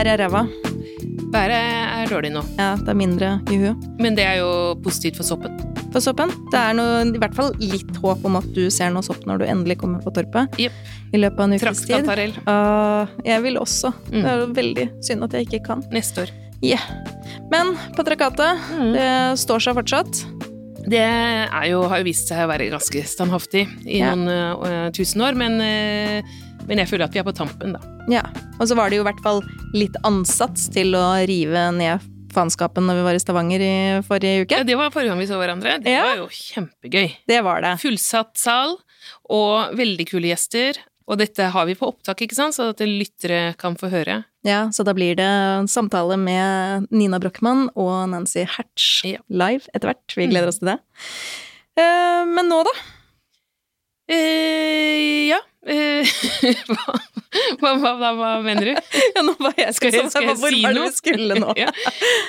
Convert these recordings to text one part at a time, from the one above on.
Været er ræva. Været er dårlig nå, Ja, det er mindre i huet. men det er jo positivt for soppen. For soppen. Det er noe, i hvert fall litt håp om at du ser noe sopp når du endelig kommer på torpet. Yep. I løpet av en ukes tid. Ah, jeg vil også. Mm. Det er veldig synd at jeg ikke kan. neste år. Yeah. Men Patriarkatet, det står seg fortsatt. Det er jo, har jo vist seg å være ganske standhaftig i Ja. noen uh, tusen år, men, øh, men jeg føler at vi er på tampen, da. Ja. Og så var det jo i hvert fall litt ansats til å rive ned faenskapen når vi var i Stavanger i forrige uke. Ja, det var forrige gang vi så hverandre. Det Ja. var jo kjempegøy. Det var det. Fullsatt sal og veldig kule gjester. Og dette har vi på opptak, ikke sant, så at lyttere kan få høre. Ja, så da blir det en samtale med Nina Brochmann og Nancy Hertz Ja. live etter hvert. Vi gleder oss til det. Eh, men nå, da? Eh, ja hva, hva, hva, hva, hva mener du? Ja, nå var jeg Skal jeg- skal jeg Hvor var det noe? vi skulle nå? ja.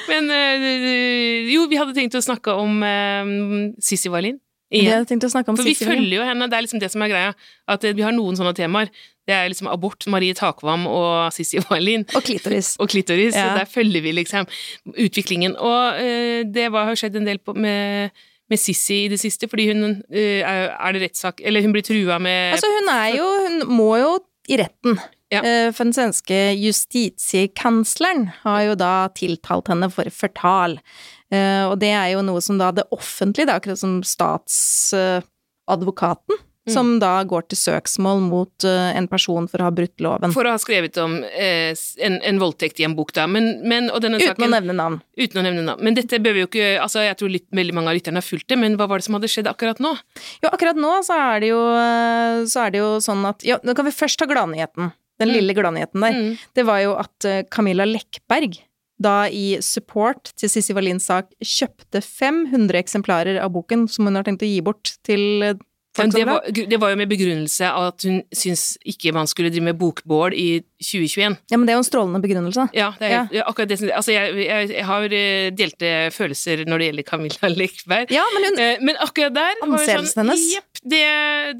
Men eh, jo, vi hadde tenkt å snakke om uh, Sissy Wallin. Vi hadde tenkt å snakke om For vi Sissy Wallin. følger jo henne, det er liksom det som er greia. At eh, vi har noen sånne temaer. Det er liksom abort, Marie Takvam og Sissy Wallin. Og klitoris. Og klitoris. Ja. Der følger vi liksom utviklingen. Og eh, det var, har skjedd en del på, med, med Sissy i det siste, fordi hun eh, er, det rettssak Eller hun blir trua med Altså, hun er jo Hun må jo i retten. Ja. Eh, For den svenske justitiekansleren har jo da tiltalt henne for fortal. Eh, Og det er jo noe som da det offentlige, det er akkurat som statsadvokaten, Mm. som da går til søksmål mot uh, en person for å ha brutt loven. For å ha skrevet om eh, en, en voldtekt i en bok, da. Men, men, Uten saken, å nevne navn. Uten å nevne navn. Men dette bør vi jo ikke Altså, jeg tror litt, veldig mange av lytterne har fulgt det, men hva var det som hadde skjedd akkurat nå? Jo, akkurat nå så er det jo, eh, så er det jo sånn at Ja, nå kan vi først ta gladnyheten. Den Mm. lille gladnyheten der. Mm. Det var jo at uh, Camilla Lekkberg da i support til Sissy Wallins sak kjøpte 500 eksemplarer av boken som hun har tenkt å gi bort til det, var, det var jo med begrunnelse av at hun syns ikke man skulle drive med bokbål i 2021. Ja, men det er jo en strålende begrunnelse. Ja, det er ja, akkurat det som Altså, jeg, jeg, jeg har eh, delte følelser når det gjelder Camilla Lekberg. Ja, men hun, Eh, Men akkurat der Anseelsen sånn, hennes. Jepp, det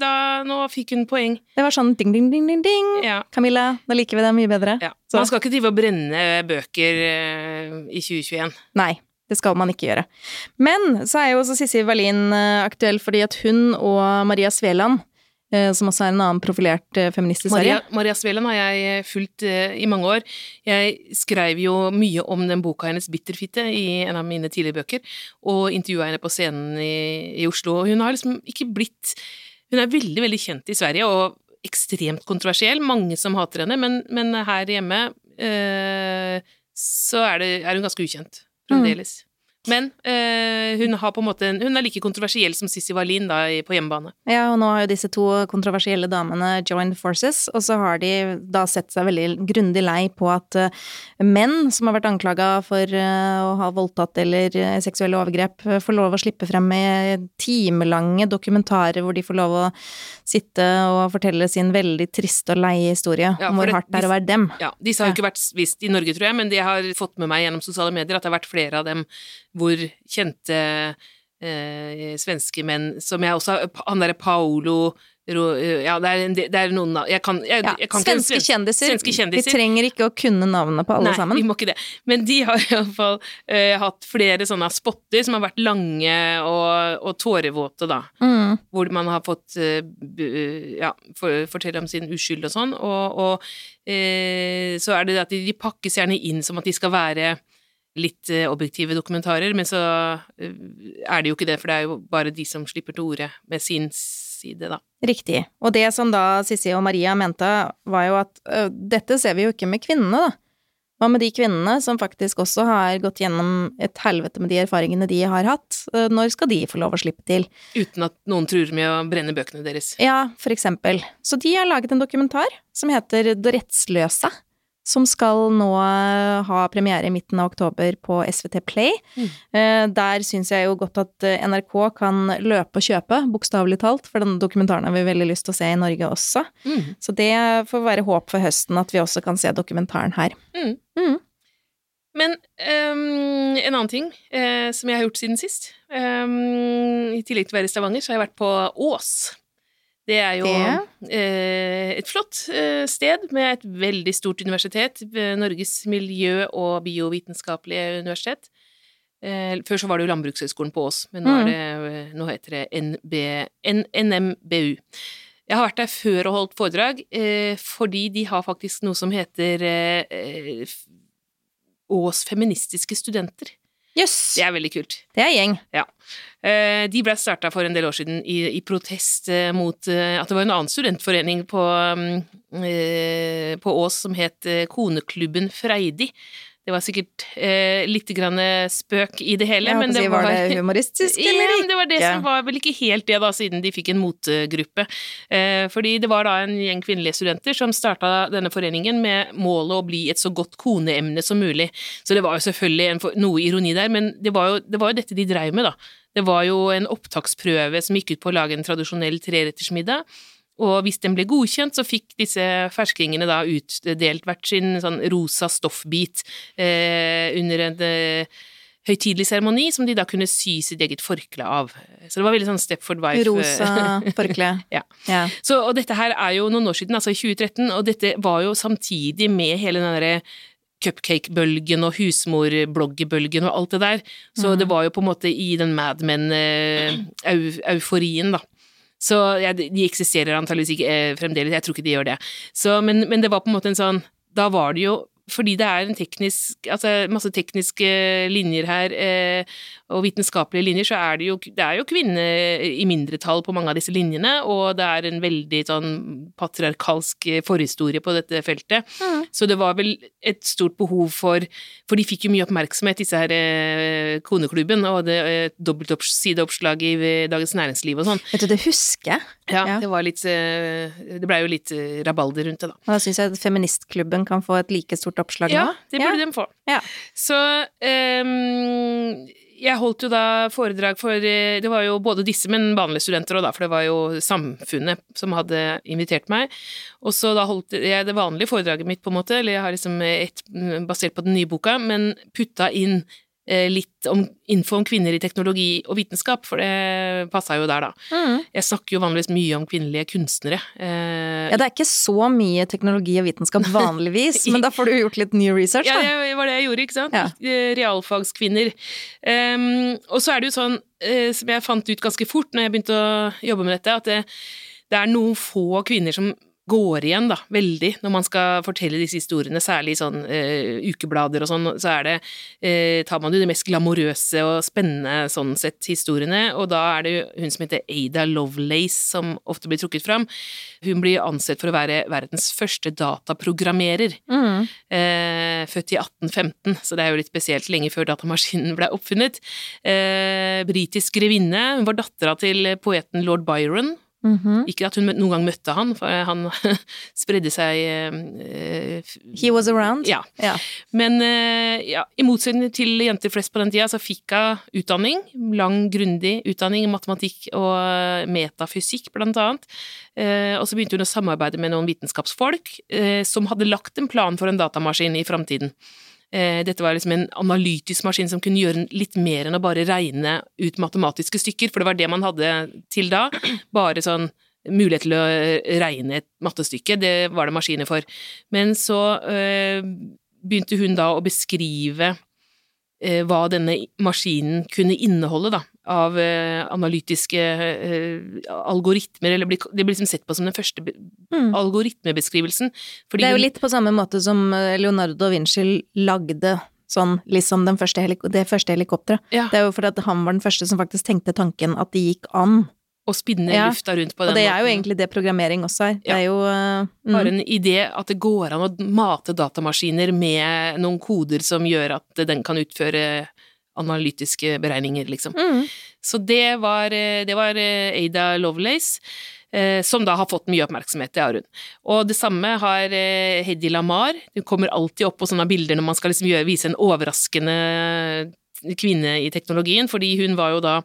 da Nå fikk hun poeng. det var sånn ding, ding, ding, ding, ding. Ja. Camilla, da liker vi det mye bedre. ja. Man skal ikke drive og brenne bøker eh, i 2021. Nei, det skal man ikke gjøre. Men så er jo også Sissy Wallin eh, aktuell fordi at hun og Maria Sveland, eh, som også er en annen profilert eh, feminist i Sverige Maria, Maria Sveland har jeg fulgt i mange år. Jeg skrev jo mye om den boka hennes 'Bitterfitte' i en av mine tidligere bøker, og intervjua henne på scenen i, i Oslo. Hun har liksom ikke blitt Hun er veldig, veldig kjent i Sverige, og ekstremt kontroversiell. Mange som hater henne, men, men her hjemme øh, så er, det, er hun ganske ukjent fremdeles. Men øh, hun, har på en måte, hun er like kontroversiell som Sissy Wallin da, på hjemmebane. Ja, og nå har jo disse to kontroversielle damene joined forces, og så har de da sett seg veldig grundig lei på at eh, menn som har vært anklaga for eh, å ha voldtatt eller eh, seksuelle overgrep, får lov å slippe frem med timelange dokumentarer hvor de får lov å sitte og fortelle sin veldig triste og leie historie Ja, om hvor det- hardt det er å være dem. Ja, Disse har jo Ja. ikke vært vist i Norge, tror jeg, men det har fått med meg gjennom sosiale medier, at det har vært flere av dem hvor kjente eh, svenske menn som jeg også Han derre Paolo Ja, det er, det er noen navn jeg kan, jeg, Ja, jeg kan svenske ikke, kjendiser. Svenske kjendiser. Vi trenger ikke å kunne navnene på alle Nei, sammen. vi må ikke det. Men de har iallfall uh, hatt flere sånne spotter som har vært lange og, og tårevåte, da. Mm. Hvor man har fått uh, ja, for, fortelle om sin uskyld og sånn. Og, og uh, så er det det at de, de pakkes gjerne inn som at de skal være litt eh, objektive dokumentarer, men så eh, er det jo ikke det, for det er jo bare de som slipper til orde med sin side, da. Riktig. Og det som da Sissi og Maria mente, var jo at ø, dette ser vi jo ikke med kvinnene, da. Hva med de kvinnene som faktisk også har gått gjennom et helvete med de erfaringene de har hatt? Når skal de få lov å slippe til? Uten at noen truer med å brenne bøkene deres. Ja, for eksempel. Så de har laget en dokumentar som heter Det rettsløse, som skal nå ha premiere i midten av oktober på SVT Play. Mm. Eh, Der syns jeg jo godt at eh, NRK kan løpe og kjøpe, bokstavelig talt, for denne dokumentaren har vi veldig lyst til å se i Norge også. Mm. Så det får være håp for høsten at vi også kan se dokumentaren her. Mm. Mm. Men um, en annen ting uh, som jeg har gjort siden sist um, I tillegg til å være i Stavanger, så har jeg vært på Ås. Det er jo eh, et flott eh, sted med et veldig stort universitet, eh, Norges miljø- og biovitenskapelige universitet. Eh, før så var det jo Landbrukshøgskolen på Ås, men nå, er Mm. det, eh, nå heter det NB, NMBU. Jeg har vært der før og holdt foredrag, eh, fordi de har faktisk noe som heter Ås feministiske studenter. Jøss! Det er veldig kult. Det er gjeng. Ja. De ble starta for en del år siden i, i protest eh, mot eh, at det var en annen studentforening på, mm, eh, på Ås som het eh, Koneklubben Freidi. Det var sikkert eh, litt grann spøk i det hele, men det si, var, var det humoristisk, eller ikke? Ja, det var det som var vel ikke helt det, da, siden de fikk en motegruppe. Eh, fordi det var da en gjeng kvinnelige studenter som starta denne foreningen med målet å bli et så godt koneemne som mulig. Så det var jo selvfølgelig en, noe ironi der, men det var, jo, det var jo dette de dreiv med, da. Det var jo en opptaksprøve som gikk ut på å lage en tradisjonell trerettersmiddag. Og hvis den ble godkjent, så fikk disse ferskingene da utdelt hvert sin sånn rosa stoffbit eh, under en eh, høytidelig seremoni, som de da kunne sy sitt eget forkle av. Så det var veldig sånn Stepford Wife. Rosa forkle. Ja. ja. Så, og dette her er jo noen år siden, altså i 2013, og dette var jo samtidig med hele den derre cupcake-bølgen og husmorbloggebølgen og alt det der. Så mm. det var jo på en måte i den Mad Men-euforien, da. Så ja, de eksisterer antageligvis ikke eh, fremdeles, jeg tror ikke de gjør det. Så, men, men det var på en måte en sånn Da var det jo fordi det er en teknisk, altså masse tekniske linjer her, eh, og vitenskapelige linjer, så er det jo, det er jo kvinner i mindretall på mange av disse linjene, og det er en veldig sånn patriarkalsk forhistorie på dette feltet. Mm. Så det var vel et stort behov for For de fikk jo mye oppmerksomhet, disse her eh, koneklubben, og det eh, dobbeltsideoppslag i eh, Dagens Næringsliv og sånn. Vet du, det husker jeg. Ja, Ja. det var litt eh, Det blei jo litt eh, rabalder rundt det, da. Og da syns jeg at feministklubben kan få et like stort oppslag Ja, nå. det burde de få. Ja. Så um, jeg holdt jo da foredrag for eh, Det var jo både disse, men vanlige studenter òg, da, for det var jo Samfunnet som hadde invitert meg. Og så da holdt jeg det vanlige foredraget mitt, på en måte, eller jeg har liksom et basert på den nye boka, men putta inn litt om info om kvinner i teknologi og vitenskap, for det passa jo der, da. Mm. Jeg snakker jo vanligvis mye om kvinnelige kunstnere. Eh, Ja, det er ikke så mye teknologi og vitenskap vanligvis, men da får du gjort litt ny research, da. Ja, det var det jeg gjorde, ikke sant? Ja. Eh, Realfagskvinner. Um, og så er det jo sånn, eh, som jeg fant ut ganske fort når jeg begynte å jobbe med dette, at det, det er noen få kvinner som går igjen, da, veldig, når man skal fortelle disse historiene, særlig i sånn uh, ukeblader og sånn, så er det, uh, tar man jo de mest glamorøse og spennende sånn sett historiene, og da er det hun som heter Ada Lovelace som ofte blir trukket fram. Hun blir ansett for å være verdens første dataprogrammerer Mm. uh, født i 1815, så det er jo litt spesielt lenge før datamaskinen ble oppfunnet. Britisk grevinne, hun var dattera til poeten lord Byron. Mhm. Ikke at hun noen gang møtte han, for han spredde seg eh, He was around. Ja. Ja. Men eh, ja, i motsetning til jenter flest på den tida, så fikk hun utdanning. Lang, grundig utdanning i matematikk og metafysikk, blant annet. Eh, og så begynte hun å samarbeide med noen vitenskapsfolk eh, som hadde lagt en plan for en datamaskin i framtiden. Eh, Dette var liksom en analytisk maskin som kunne gjøre litt mer enn å bare regne ut matematiske stykker, for det var det man hadde til da. Bare sånn mulighet til å regne et mattestykke, det var det maskiner for. Men så øh, begynte hun da å beskrive hva denne maskinen kunne inneholde, da, av øh, analytiske øh, algoritmer, eller bli, det blir liksom sett på som den første Mm. algoritmebeskrivelsen. Det er jo litt på samme måte som eh, Leonardo Vinci lagde sånn liksom den første det første helikopteret. Ja, Det er jo fordi at han var den første som faktisk tenkte tanken at det gikk an. Å spinne Ja. lufta rundt på den. Og det er jo måten. egentlig det programmering også er. Det er jo uh, mm. Bare en idé at det går an å mate datamaskiner med noen koder som gjør at den kan utføre analytiske beregninger, liksom. mm. Så det var, eh, det var eh, Ada Lovelace, eh, som da har fått mye oppmerksomhet, det har hun. Og det samme har eh, Hedy Lamar. Hun kommer alltid opp på sånne bilder når man skal liksom gjøre, vise en overraskende kvinne i teknologien, fordi hun var jo da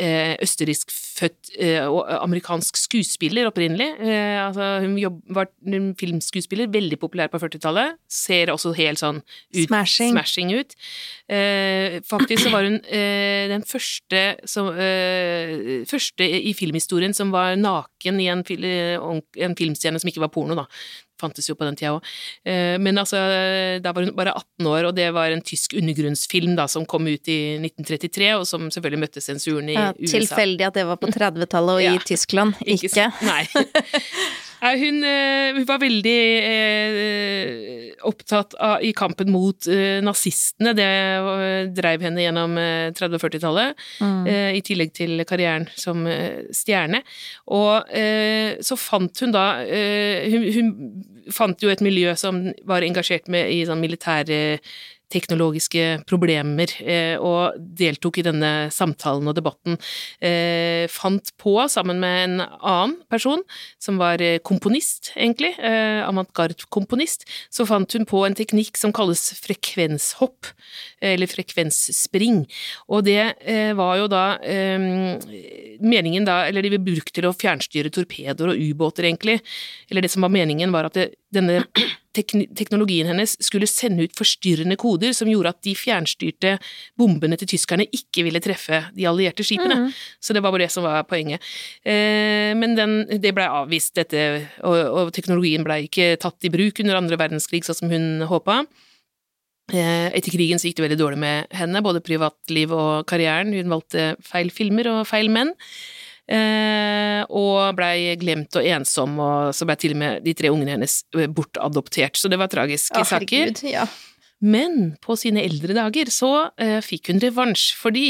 østerrikskfødt eh, og amerikansk skuespiller opprinnelig. Eh, altså, hun jobb, var filmskuespiller, veldig populær på 40-tallet. Ser også helt sånn ut, Smashing. smashing ut. Eh, faktisk så var hun eh, den første, som, eh, første i filmhistorien som var naken i en, en filmscene som ikke var porno, da fantes jo på den tida òg. Men altså, da var hun bare 18 år, og det var en tysk undergrunnsfilm da, som kom ut i 1933, og som selvfølgelig møtte sensuren i ja, USA. Tilfeldig at det var på 30-tallet og Ja. i Tyskland, ikke. ikke. Nei. Nei, hun, eh, hun var veldig eh, opptatt av i kampen mot eh, nazistene. Det eh, dreiv henne gjennom eh, 30- og 40-tallet, Mm. eh, i tillegg til karrieren som eh, stjerne. Og eh, så fant hun da eh, hun, hun fant jo et miljø som var engasjert med i sånn militære teknologiske problemer, eh, og deltok i denne samtalen og debatten. Eh, fant på, sammen med en annen person, som var eh, komponist, egentlig, avantgarde-komponist, så fant hun på en teknikk som kalles frekvenshopp, eller frekvensspring. Og det var jo da meningen da, eller de ble brukt til å fjernstyre torpedoer og ubåter, egentlig. Eller det som var meningen, var at det, denne teknologien hennes skulle sende ut forstyrrende koder som gjorde at de fjernstyrte bombene til tyskerne ikke ville treffe de allierte skipene. Mm. Så det var bare det som var poenget. Eh, men den, det blei avvist, dette, og, og teknologien blei ikke tatt i bruk under andre verdenskrig sånn som hun håpa. Eh, etter krigen så gikk det veldig dårlig med henne, både privatliv og karrieren. Hun valgte feil filmer og feil menn. Eh, og blei glemt og ensom, og så blei til og med de tre ungene hennes eh, bortadoptert. Så det var tragiske saker. herregud, ja. Men på sine eldre dager så eh, fikk hun revansj, fordi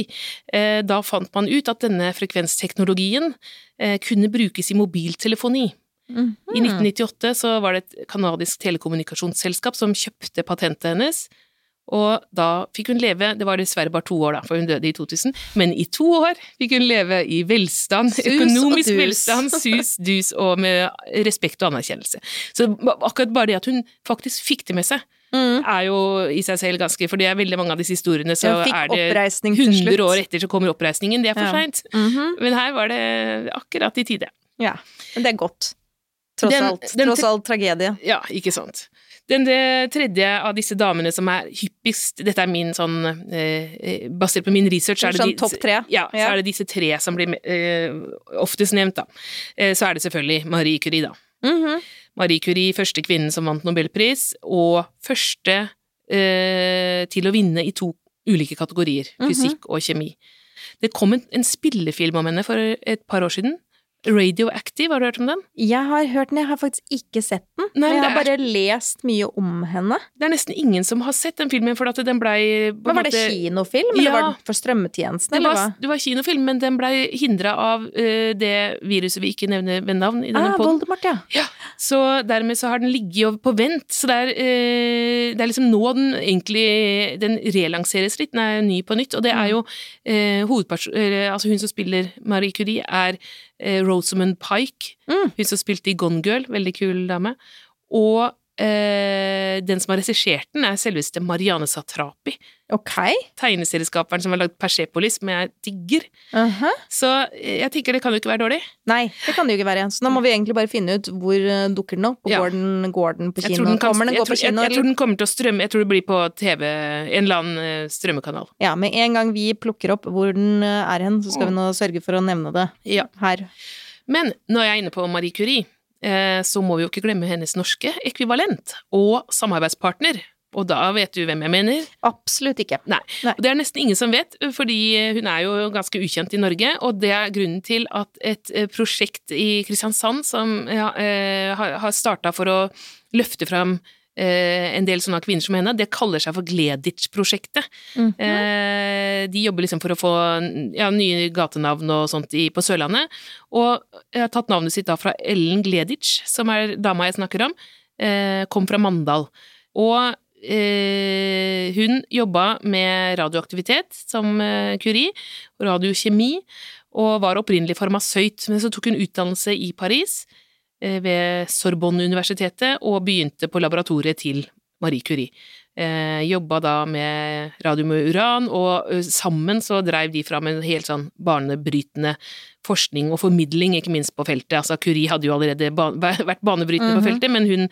eh, da fant man ut at denne frekvensteknologien eh, kunne brukes i mobiltelefoni. Mhm. I 1998 så var det et kanadisk telekommunikasjonsselskap som kjøpte patentet hennes, og da fikk hun leve, det var dessverre bare to år da, for hun døde i 2000, men i to år fikk hun leve i velstand, Sus økonomisk velstand, sus, dus og med respekt og anerkjennelse. Så akkurat bare det at hun faktisk fikk det med seg, Mm. er jo i seg selv ganske For det er veldig mange av disse historiene, så er det 100 år etter så kommer oppreisningen. Det er for Ja. seint. Mhm. Men her var det akkurat i tide. Ja, men det er godt. Tross Den- alt. den- Tross alt tragedie. Ja, ikke sant. Den tredje av disse damene som er hyppigst Dette er min sånn eh, eh, Basert på min research, er det Sånn de- topp tre? Ja, så er det disse tre som blir eh, oftest nevnt, da. Eh, så er det selvfølgelig Marie Curie, da. Mhm. Marie Curie, første kvinnen som vant nobelpris, og første eh, til å vinne i to ulike kategorier, Mhm. fysikk og kjemi. Det kom en, en spillefilm om henne for et par år siden. Radioactive, har du hørt om den? Jeg har hørt den, jeg har faktisk ikke sett den. Nei, jeg har er- bare lest mye om henne. Det er nesten ingen som har sett den filmen, for at den blei Men var det måte- kinofilm, eller Ja. var det for strømmetjenesten, Det eller var, det var kinofilm, men den blei hindra av uh, det viruset vi ikke nevner ved navn i denne Ah, podden. Voldemort, ja. Ja, så dermed så har den ligget på vent. Så det er, uh, det er liksom nå den egentlig Den relanseres litt, den er ny på nytt. Og det er jo uh, hovedperson... eller, Altså hun som spiller Marie Curie, er eh, Rosamund Pike. Mm. Hun som spilte i Gone Girl, veldig kul dame. Og eh, den som har regissert den, er selveste Marianne Satrapi. Ok. Tegneserieskaperen som har lagd Persepolis, som jeg digger. Mhm. Så eh, jeg tenker det kan jo ikke være dårlig. Nei, det kan det jo ikke være. Så nå må vi egentlig bare finne ut hvor eh, dukker den opp, og Ja. går, den, går den på kino? den, kan, Kommer den jeg, tror, på jeg, kino? jeg tror den kommer til å strømme, jeg tror det blir på TV, en eller annen strømmekanal. Ja, med en gang vi plukker opp hvor den er hen, så skal vi nå sørge for å nevne det Ja. her. Men jeg er inne på Marie Curie, så må vi jo ikke glemme hennes norske ekvivalent og samarbeidspartner. Og da vet du hvem jeg mener? Absolutt ikke. Nei. Nei. Det er nesten ingen som vet, fordi hun er jo ganske ukjent i Norge, og det er grunnen til at et eh, prosjekt i Kristiansand som ja, eh, har- starta for å løfte fram eh, en del sånne kvinner som henne, det kaller seg for Gleditsch-prosjektet. Mhm. Eh, de jobber liksom for å få ja, nye gatenavn og sånt i, på Sørlandet, og jeg har tatt navnet sitt da fra Ellen Gleditsch, som er dama jeg snakker om, eh, kom fra Mandal. Og eh, hun jobba med radioaktivitet som eh, Curie, radiokjemi, og var opprinnelig farmasøyt, men så tok hun utdannelse i Paris, eh, ved Sorbonne-universitetet, og begynte på laboratoriet til Marie Curie. Eh, jobba da med radium og uran, og eh, sammen så dreiv de fram en helt sånn banebrytende forskning og formidling, ikke minst på feltet. Altså Curie hadde jo allerede ba vært banebrytende mm -hmm. på mhm. feltet, men hun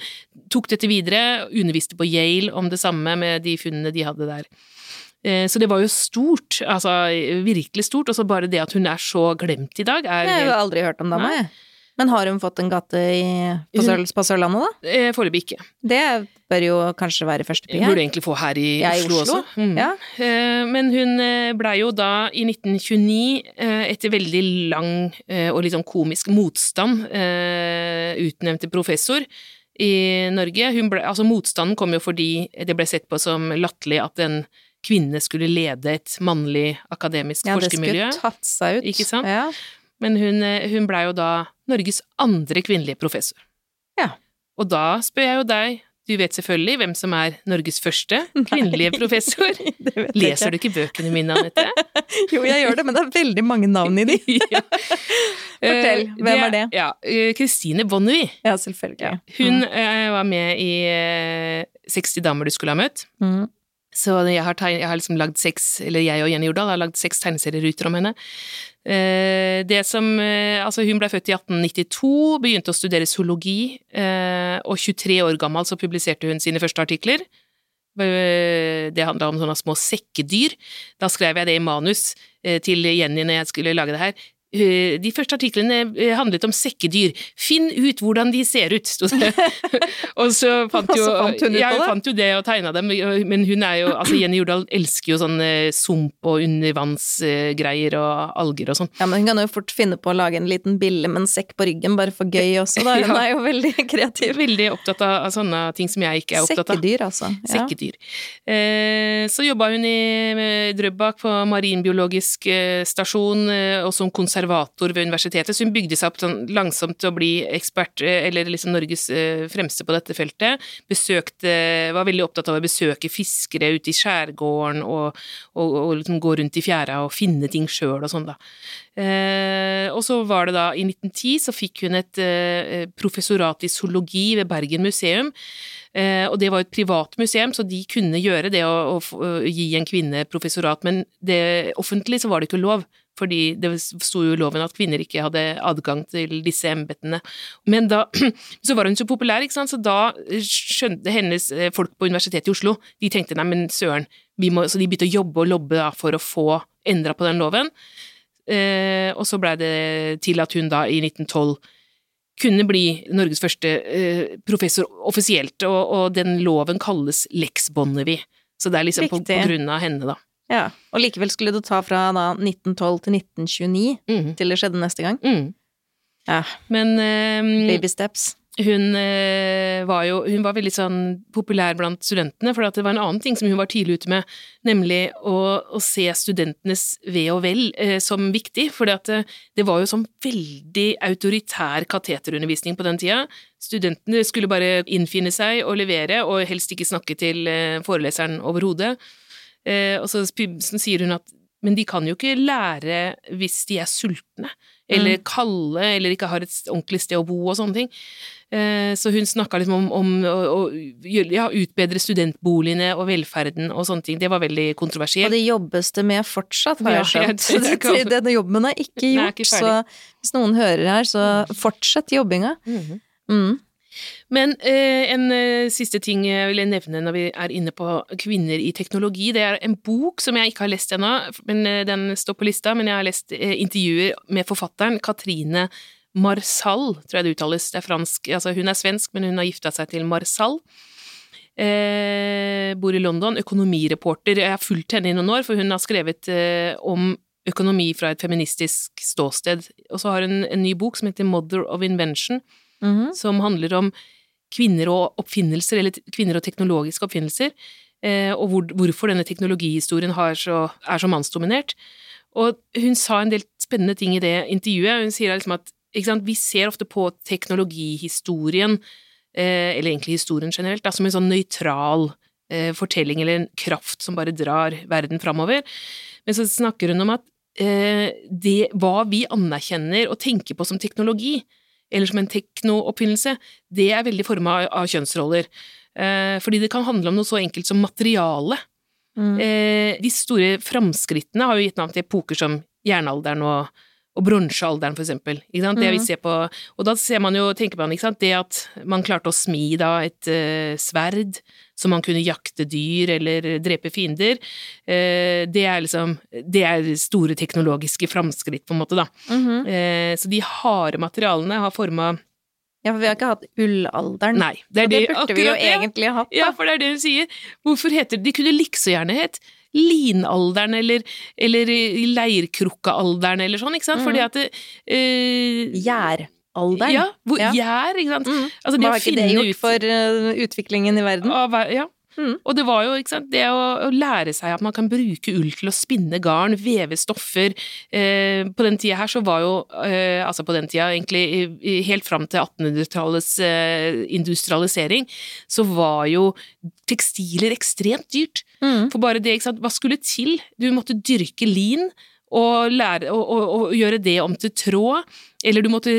tok dette videre, underviste på Yale om det samme med de funnene de hadde der. Eh, så det var jo stort, altså virkelig stort, og så bare det at hun er så glemt i dag, er Jeg har jo aldri hørt om dama, jeg. Men har hun fått en gate i, på, Sør, på, Sørlandet, da? Eh, foreløpig ikke. Det bør jo kanskje være første pri her. Burde egentlig få her i, ja, i Oslo, Oslo, også. Mm. Ja. Eh, men hun eh, blei jo da i 1929, etter veldig lang og litt sånn komisk motstand, utnevnt til professor i Norge. Ble, altså motstanden kom jo fordi det ble sett på som latterlig at en kvinne skulle lede et mannlig akademisk ja, forskermiljø. Ja, det skulle tatt seg ut. Ikke sant? Ja. Men hun, hun blei jo da Norges andre kvinnelige professor. Ja. Og da spør jeg jo deg, du vet selvfølgelig hvem som er Norges første kvinnelige professor. Leser du ikke bøkene mine, Anette? jo, jeg gjør det, men det er veldig mange navn i de. ja. Fortell, hvem hvem er det? Ja, Kristine eh, Bonnevie. Ja, selvfølgelig. Ja. Hun mm. var med i 60 damer du skulle ha møtt. Mm. Så jeg har, jeg har liksom lagd seks, eller jeg og Jenny Jordal har lagd seks tegneserieruter om henne. Eh, det som eh, Altså, hun ble født i 1892, begynte å studere zoologi, eh, og 23 år gammel så publiserte hun sine første artikler. Det handla om sånne små sekkedyr. Da skrev jeg det i manus til Jenny når jeg skulle lage det her. Eh, de første artiklene eh, handlet om sekkedyr. Finn ut hvordan de ser ut, sto det. og så fant, jo, så fant hun ut jeg det? fant jo det og tegna dem, men hun er jo Altså, Jenny Jordal elsker jo sånn sump og undervannsgreier og alger og sånn. Ja, men hun kan jo fort finne på å lage en liten bille med en sekk på ryggen, bare for gøy også, da. Hun ja. er jo veldig kreativ. Veldig opptatt av, av, sånne ting som jeg ikke er opptatt av. Sekkedyr, altså. Ja. Sekkedyr. Eh, så jobba hun i Drøbak på marinbiologisk stasjon, og som konservator konservator ved universitetet, så hun bygde seg opp sånn langsomt til å bli ekspert, eh, eller liksom Norges eh, fremste på dette feltet. Besøkte Var veldig opptatt av å besøke fiskere ute i skjærgården og, og, og liksom gå rundt i fjæra og finne ting sjøl og sånn, da. Eh, og så var det da, i 1910, så fikk hun et eh, professorat i zoologi ved Bergen museum. Eh, og det var et privat museum, så de kunne gjøre det å, å, å gi en kvinne professorat, men det, offentlig så var det ikke lov fordi det sto jo i loven at kvinner ikke hadde adgang til disse embetene. Men da så var hun så populær, ikke sant, så da skjønte hennes eh, folk på Universitetet i Oslo De tenkte nei, men søren, må, så de begynte å jobbe og lobbe da, for å få endra på den loven. Eh, og så blei det til at hun da i 1912 kunne bli Norges første eh, professor offisielt, og, og, den loven kalles Lex Bonnevie. Så det er liksom på, på grunn av henne, da. Ja, Og likevel skulle det ta fra da 1912 til 1929 mm. til det skjedde neste gang. Mm. Ja. Men um, Baby steps. Hun uh, var jo hun var veldig sånn populær blant studentene, for det var en annen ting som hun var tidlig ute med, nemlig å, å se studentenes ve og vel uh, som viktig. For det, uh, det var jo sånn veldig autoritær kateterundervisning på den tida. Studentene skulle bare innfinne seg og levere, og helst ikke snakke til foreleseren overhodet. Eh, og så, så sier hun at men de kan jo ikke lære hvis de er sultne, eller mm. kalde, eller ikke har et ordentlig sted å bo og sånne ting. Eh, så hun snakka liksom om, om å, ja, utbedre studentboligene og velferden og sånne ting. Det var veldig kontroversielt. Og det jobbes det med fortsatt, har jeg skjønt. Ja, Denne jobben er ikke gjort, er ikke så hvis noen hører her, så fortsett jobbinga. Mm. Mm. Men eh, en eh, siste ting jeg vil nevne når vi er inne på kvinner i teknologi, det er en bok som jeg ikke har lest ennå, men eh, den står på lista, men jeg har lest eh, intervjuer med forfatteren Katrine Marsal, tror jeg det uttales, det er fransk, altså hun er svensk, men hun har gifta seg til Marsal. Eh, bor i London, økonomireporter. Jeg har fulgt henne i noen år, for hun har skrevet eh, om økonomi fra et feministisk ståsted. Og så har hun en ny bok som heter Mother of Invention, mm -hmm. som handler om kvinner og oppfinnelser, eller kvinner og teknologiske oppfinnelser, eh, og hvor, hvorfor denne teknologihistorien så, er så mannsdominert. Og hun sa en del spennende ting i det intervjuet. Hun sier liksom at sant, vi ser ofte på teknologihistorien, eh, eller egentlig historien generelt, da, som en sånn nøytral eh, fortelling eller en kraft som bare drar verden framover. Men så snakker hun om at det, hva vi anerkjenner og tenker på som teknologi, eller som en teknooppfinnelse, det er veldig forma av, kjønnsroller. Eh, fordi det kan handle om noe så enkelt som materiale. Mm. Eh, de store framskrittene har jo gitt navn til epoker som jernalderen og, og bronsealderen, for eksempel. Det vi Mhm. ser på Og da ser man jo, tenker man, det at man klarte å smi da et uh, sverd så man kunne jakte dyr eller drepe fiender, eh, det er liksom Det er store teknologiske framskritt, på en måte, da. Mm Eh, så de harde materialene har forma Ja, for vi har ikke hatt ullalderen. Nei, det er og det det, burde vi jo det. egentlig hatt, da. Ja, for det er det hun sier. Hvorfor heter det De kunne like så gjerne hett linalderen eller, eller leirkrukkealderen eller sånn, ikke sant? Mhm. Fordi at det, eh, Gjæralderen. Ja, hvor, Ja. gjær, ikke sant. Mm. Altså, Hva har ikke det gjort ut for eh, utviklingen i verden? av, ja. Mhm. Og det var jo, sant, det å, å lære seg at man kan bruke ull til å spinne garn, veve stoffer eh, På den tida her så var jo eh, Altså på den tida, egentlig i- i- helt fram til 1800-tallets eh, industrialisering, så var jo tekstiler ekstremt dyrt. Mm. For bare det, ikke sant, hva skulle til? Du måtte dyrke lin og, lære, og, og, og gjøre det om til tråd, eller du måtte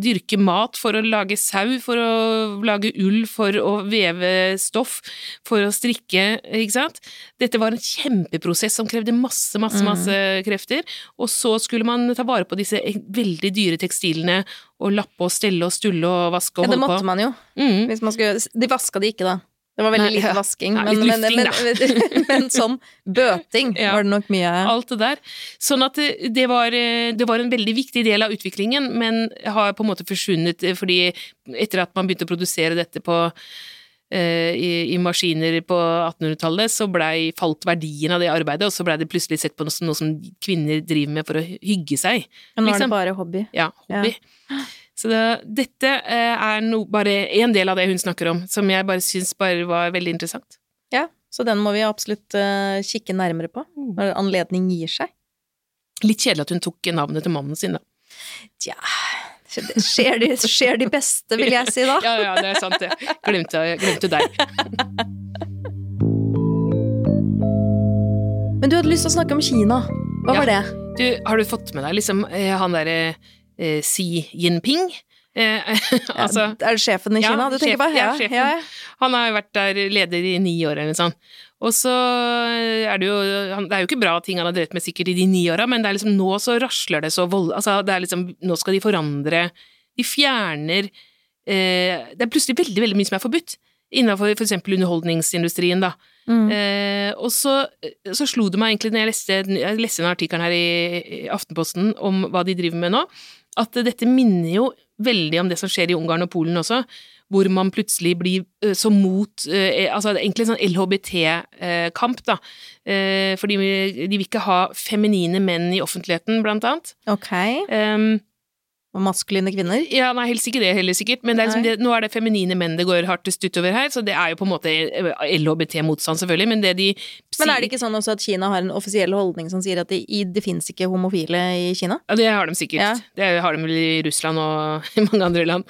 dyrke mat for å lage sau, for å lage ull, for å veve stoff, for å strikke, ikke sant? Dette var en kjempeprosess som krevde masse, masse, Mm. masse krefter, og så skulle man ta vare på disse veldig dyre tekstilene, og lappe og stelle og stulle og vaske og Ja, det måtte man jo. Mm. Hvis man skulle, de vaska de ikke, da. Det var veldig Nei, lite ja. vasking, Ja, men, men, men, lufting, men, sånn bøting Ja. var det nok mye alt det der. Sånn at det, var, eh, det var en veldig viktig del av utviklingen, men har på en måte forsvunnet eh, fordi etter at man begynte å produsere dette på eh, i, i maskiner på 1800-tallet, så blei falt verdien av det arbeidet, og så blei det plutselig sett på noe, som- noe som kvinner driver med for å hygge seg. Men nå er liksom. det bare hobby. Ja, hobby. Så det, dette eh, er no, bare en del av det hun snakker om, som jeg bare syns bare var veldig interessant. Ja, så den må vi absolutt uh, kikke nærmere på når anledning gir seg. Litt kjedelig at hun tok navnet til mannen sin, da. Tja, skjer de, skjer de beste, vil jeg si da. Ja, ja, det er sant, det. Glemte, glemte deg. Men du hadde lyst til å snakke om Kina. Hva Ja. var det? Du, har du fått med deg liksom eh, han derre eh, Xi Jinping? Eh, altså, er det sjefen i ja, Kina du tenker på? ja, sjefen. ja, ja. han har jo vært der leder i ni år eller noe sånt. Og så er det jo Det er jo ikke bra ting han har drevet med sikkert i de ni åra, men det er liksom nå så rasler det så vold... Altså, det er liksom Nå skal de forandre De fjerner eh, Det er plutselig veldig, veldig mye som er forbudt. Innenfor for eksempel underholdningsindustrien, da. Mm. Eh, og så, så slo det meg egentlig når jeg leste, jeg leste en artikkel her i, i Aftenposten om hva de driver med nå, at dette minner jo veldig om det som skjer i Ungarn og Polen også, hvor man plutselig blir eh, så mot eh, Altså egentlig en sånn LHBT-kamp, da. Eh, fordi de vil ikke ha feminine menn i offentligheten, blant annet. Ok. Um, Og maskuline kvinner? ja, nei, helst ikke det heller, sikkert, men det er liksom det, nå er det feminine menn det går hardest utover her, så det er jo på en måte LHBT-motstand, selvfølgelig, men det de Men er det ikke sånn også at Kina har en offisiell holdning som sier at det, det fins ikke homofile i Kina? Ja, det har de sikkert. Ja. Det har de vel i Russland og i mange andre land.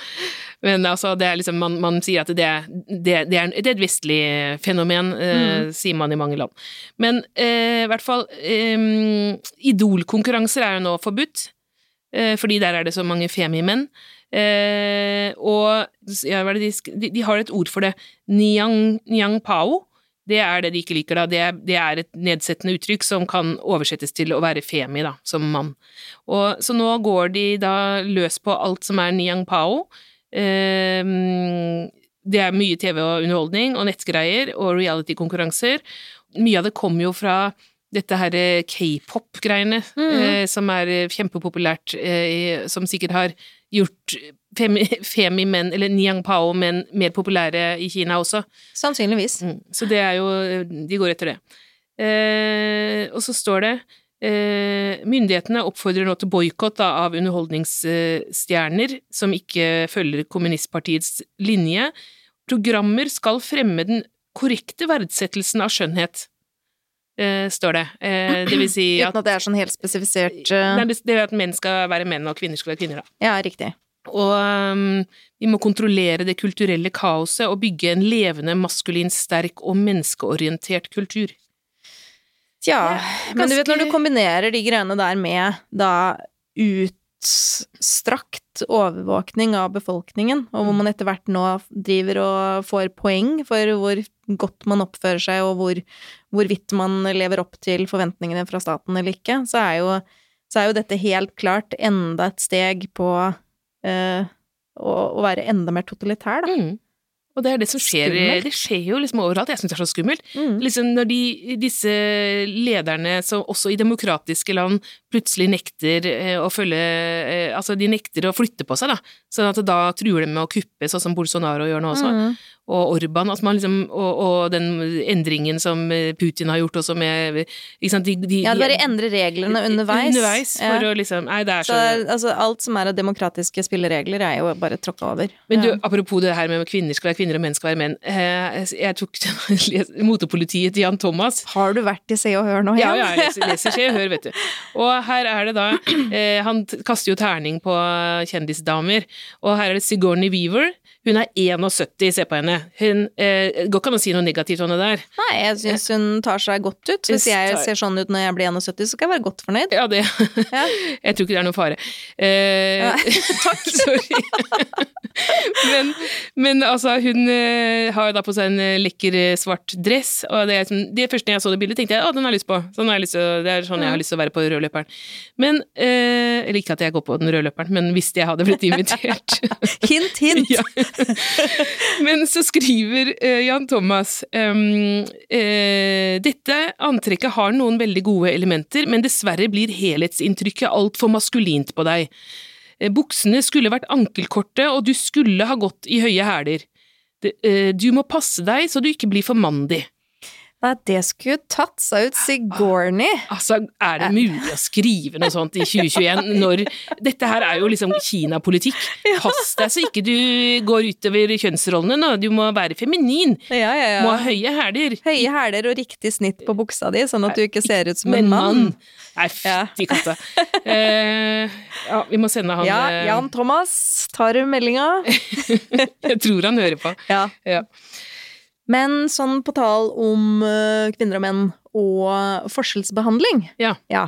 Men altså, det er liksom, man, man sier at det, det, er, er et vestlig fenomen, eh, sier man i mange land. Men eh, i hvert fall eh, Idolkonkurranser er jo nå forbudt, eh, fordi der er det så mange femimenn. Eh, og ja, de, de har et ord for det. Niang, niang pao. Det er det de ikke liker, da. Det er, det er et nedsettende uttrykk som kan oversettes til å være femi, da, som mann. Og, så nå går de da løs på alt som er niang pao. Eh, det er mye TV og underholdning og nettgreier og reality-konkurranser. Mye av det kommer jo fra dette her eh, k-pop-greiene, eh, som er eh, kjempepopulært, eh, som sikkert har gjort femi, femi-menn, eller niang pao-menn, mer populære i Kina også. Sannsynligvis. Mm. Så det er jo De går etter det. Eh, og så står det eh, Myndighetene oppfordrer nå til boikott av underholdningsstjerner som ikke følger kommunistpartiets linje. Programmer skal fremme den korrekte verdsettelsen av skjønnhet, eh, står det. Uh, det vil si at Uten at det er sånn helt spesifisert uh... Nei, det, er at menn skal være menn, og kvinner skal være kvinner, da. Ja, riktig. Og um, vi må kontrollere det kulturelle kaoset og bygge en levende, maskulin, sterk og menneskeorientert kultur. Tja, Ja, men du vet når du kombinerer de greiene der med da ut utstrakt overvåkning av befolkningen, og hvor man etter hvert nå driver og får poeng for hvor godt man oppfører seg, og hvor, hvorvidt man lever opp til forventningene fra staten eller ikke, så er jo, så er jo dette helt klart enda et steg på eh, å, å, være enda mer totalitær, da. Mm. Og det er det som skjer. Det skjer jo liksom overalt. Jeg syns det er så skummelt. Mm. Liksom når de, disse lederne, som også i demokratiske land, plutselig nekter eh, å følge eh, Altså, de nekter å flytte på seg, da. Sånn at da truer de med å kuppe, sånn som Bolsonaro gjør nå også. Mm og Orban, altså liksom, og, og, den endringen som Putin har gjort også med sant, de, de, Ja, bare endre reglene underveis. Underveis, for ja. å liksom Nei, det er så, så altså, Alt som er av demokratiske spilleregler, er jo bare tråkka over. Men du, ja. apropos det her med kvinner skal være kvinner og menn skal være menn. Eh, jeg tok motepolitiet til Jan Thomas. Har du vært i Se og Hør nå igjen? Ja, ja, jeg leser, leser Se og Hør, vet du. Og her er det da eh, Han kaster jo terning på kjendisdamer, og her er det Sigourney Weaver hun er 71, se på henne. Hun eh, Går ikke an å si noe negativt om det der. Nei, jeg syns hun tar seg godt ut. Hvis jeg ser sånn ut når jeg blir 71, så skal jeg være godt fornøyd. Ja, det ja. Jeg tror ikke det er noen fare. Eh, Takk! sorry. men, men, altså, hun eh, har da på seg en eh, lekker eh, svart dress, og det, sånn, det første jeg så det bildet, tenkte jeg å, den har jeg lyst på. Sånn jeg lyst til, det er sånn jeg har lyst til å være på rødløperen. Men eh, Eller ikke at jeg går på den rødløperen, men hvis jeg hadde blitt invitert Hint, hint! ja. Men så skriver uh, Jan Thomas um, uh, Dette antrekket har noen veldig gode elementer, men dessverre blir helhetsinntrykket altfor maskulint på deg. Uh, buksene skulle vært ankelkorte, og du skulle ha gått i høye hæler. Du må passe deg så du ikke blir for mandig. Nei, det skulle tatt seg ut Sigourney. Altså, er det mulig å skrive noe sånt i 2021 når Dette her er jo liksom Kina-politikk. Pass deg så ikke du går utover kjønnsrollene nå, du må være feminin. Ja, ja, ja. Må ha høye hæler. Høye hæler og riktig snitt på buksa di, sånn at du ikke ser ut som en mann. Nei, fytti katta. Eh, ja, vi må sende han Ja, eh, Jan Thomas, tar du meldinga? Jeg tror han hører på. Ja. ja. Men sånn på tall om uh, kvinner og menn og forskjellsbehandling ja. ja.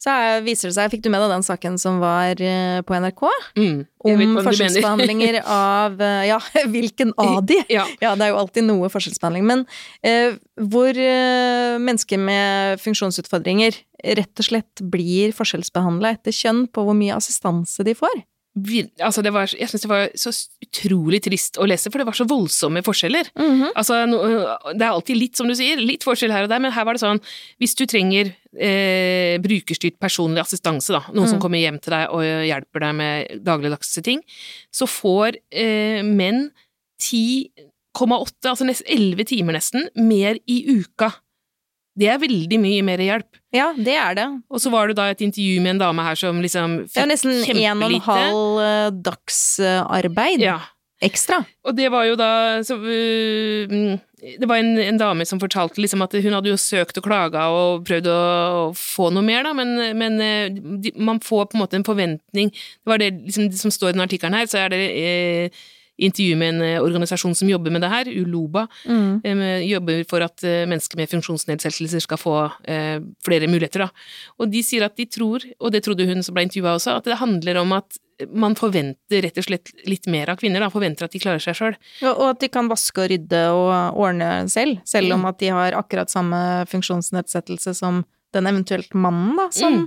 Så viser det seg, Fikk du med deg den saken som var uh, på NRK? Mm, om forskjellsbehandlinger av uh, Ja, hvilken av de? Ja. ja. det er jo alltid noe forskjellsbehandling. Men hvor mennesker med funksjonsutfordringer rett og slett blir forskjellsbehandla etter kjønn på hvor mye assistanse de får altså det var, jeg syns det var så utrolig trist å lese, for det var så voldsomme forskjeller. Mm -hmm. Altså, det er alltid litt, som du sier, litt forskjell her og der, men her var det sånn Hvis du trenger eh, brukerstyrt personlig assistanse, da, noen mm. som kommer hjem til deg og hjelper deg med dagligdagse ting, så får eh, menn 10,8, altså nesten 11 timer nesten, mer i uka det er veldig mye mer hjelp. Ja, det er det. Og så var det da et intervju med en dame her som liksom fikk kjempelite. Det er nesten en og en halv uh, dagsarbeid ja. ekstra. Og det var jo da så, uh, Det var en, en, dame som fortalte liksom at hun hadde jo søkt og klaga og prøvd å, få noe mer, da, men, men uh, man får på en måte en forventning Det var det liksom, som står i den artikkelen her, så er det intervju med en eh, organisasjon som jobber med det her, Uloba. Mm. Eh, jobber for at eh, mennesker med funksjonsnedsettelser skal få flere muligheter, da. Og de sier at de tror, og det trodde hun som ble intervjua også, at det handler om at man forventer rett og slett litt mer av kvinner, da. Forventer at de klarer seg sjøl. Og at de kan vaske og rydde og ordne selv, selv om mm. at de har akkurat samme funksjonsnedsettelse som den eventuelt mannen, da, som mm.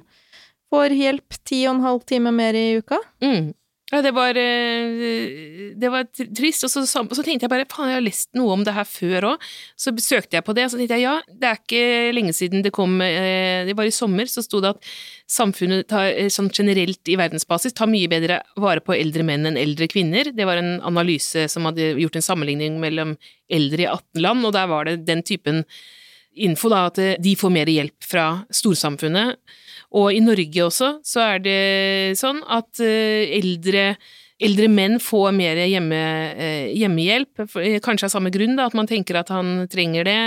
får hjelp ti og en halv time mer i uka. Mm. Ja, det var, eh, det var trist. Og så, så, tenkte jeg bare faen, jeg har lest noe om det her før òg. Så søkte jeg på det, og så tenkte jeg ja, det er ikke lenge siden det kom eh, Det var i sommer, så sto det at samfunnet tar, eh, sånn generelt i verdensbasis tar mye bedre vare på eldre menn enn eldre kvinner. Det var en analyse som hadde gjort en sammenligning mellom eldre i 18 land, og der var det den typen info, da, at de får mer hjelp fra storsamfunnet. Og i Norge også så er det sånn at eh, eldre, eldre menn får mer hjemme, eh, hjemmehjelp, eh, kanskje av samme grunn, da, at man tenker at han trenger det,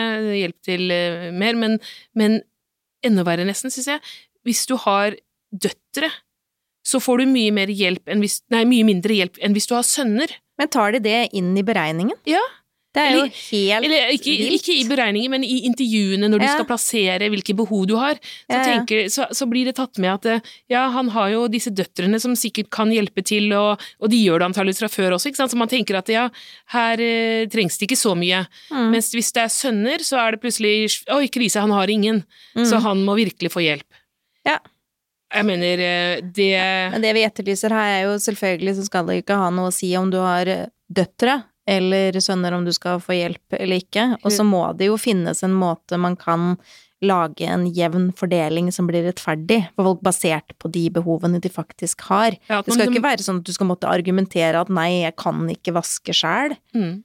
hjelp til mer, men, men enda verre nesten, syns jeg, hvis du har døtre, så får du mye, mer hjelp enn hvis, nei, mye mindre hjelp enn hvis du har sønner. Men tar de det inn i beregningen? Ja, Det er jo helt Eller ikke, vilt. ikke i beregninger, men i intervjuene når du Ja. skal plassere hvilke behov du har. Så, tenker, så, så blir det tatt med at eh, ja, han har jo disse døtrene som sikkert kan hjelpe til, og, og de gjør det antakeligvis fra før også, ikke sant. Så man tenker at ja, her eh, trengs det ikke så mye. Mm. Mens hvis det er sønner, så er det plutselig oi, krise, han har ingen. Så han må virkelig få hjelp. Mm. Ja. Jeg mener, eh, det Men det vi etterlyser her, er jo selvfølgelig så skal det ikke ha noe å si om du har eh, døtre eller sønner, om du skal få hjelp eller ikke. Og så må det jo finnes en måte man kan lage en jevn fordeling som blir rettferdig for folk, basert på de behovene de faktisk har. ja, Det skal jo ikke være sånn at du skal måtte argumentere at nei, jeg kan ikke vaske sjæl. Mm.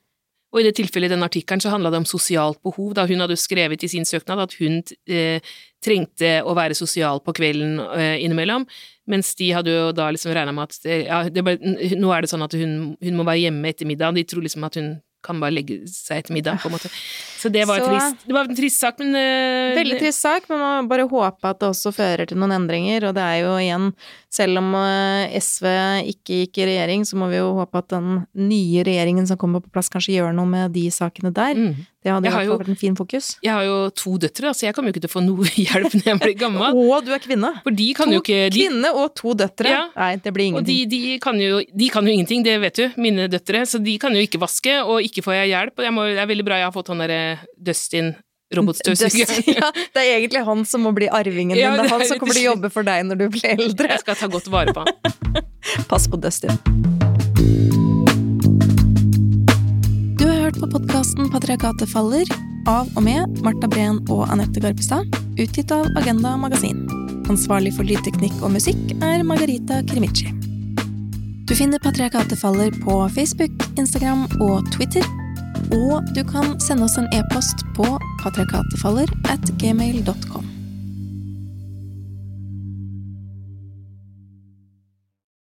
Og i det tilfellet i den artikkelen så handla det om sosialt behov, da hun hadde skrevet i sin søknad at hun eh, trengte å være sosial på kvelden eh, innimellom, mens de hadde jo da liksom regna med at ja, ble, nå er det sånn at hun, hun må være hjemme etter middag, de tror liksom at hun kan bare legge seg etter middag, på en måte. Så det var, Så- trist, det var en trist sak, men uh, Veldig trist sak, men man må bare håpe at det også fører til noen endringer. Og det er jo igjen, selv om eh, SV ikke gikk i regjering, så må vi jo håpe at den nye regjeringen som kommer på plass, kanskje gjør noe med de sakene der. Mm. Det hadde jo- vært en fin fokus. Jeg har jo to døtre, så jeg kommer jo ikke til å få noe hjelp når jeg blir gammel. Og du er kvinne! For de kan to jo ikke de, kvinne og to døtre. Ja. Nei, det blir Og de, ingenting. de, kan jo, de kan jo ingenting, det vet du, mine døtre, så de kan jo ikke vaske, og ikke får jeg hjelp. Og jeg må, det er veldig bra jeg har fått han derre Dustin robotstøvsuger. Dust- ja, det er egentlig han som må bli arvingen din. Ja, det er han som kommer til å jobbe for deg når du blir eldre. Jeg skal ta godt vare på han. Pass på Dustin. Du har hørt på podkasten 'Patriarkatet faller' av og med Marta Breen og Anette Garpestad, utgitt av Agenda Magasin. Ansvarlig for lydteknikk og musikk er Margarita Krimici. Du finner Patriarkatet faller på Facebook, Instagram og Twitter. Og du kan sende oss en e-post på patriarkatefaller at gmail.com.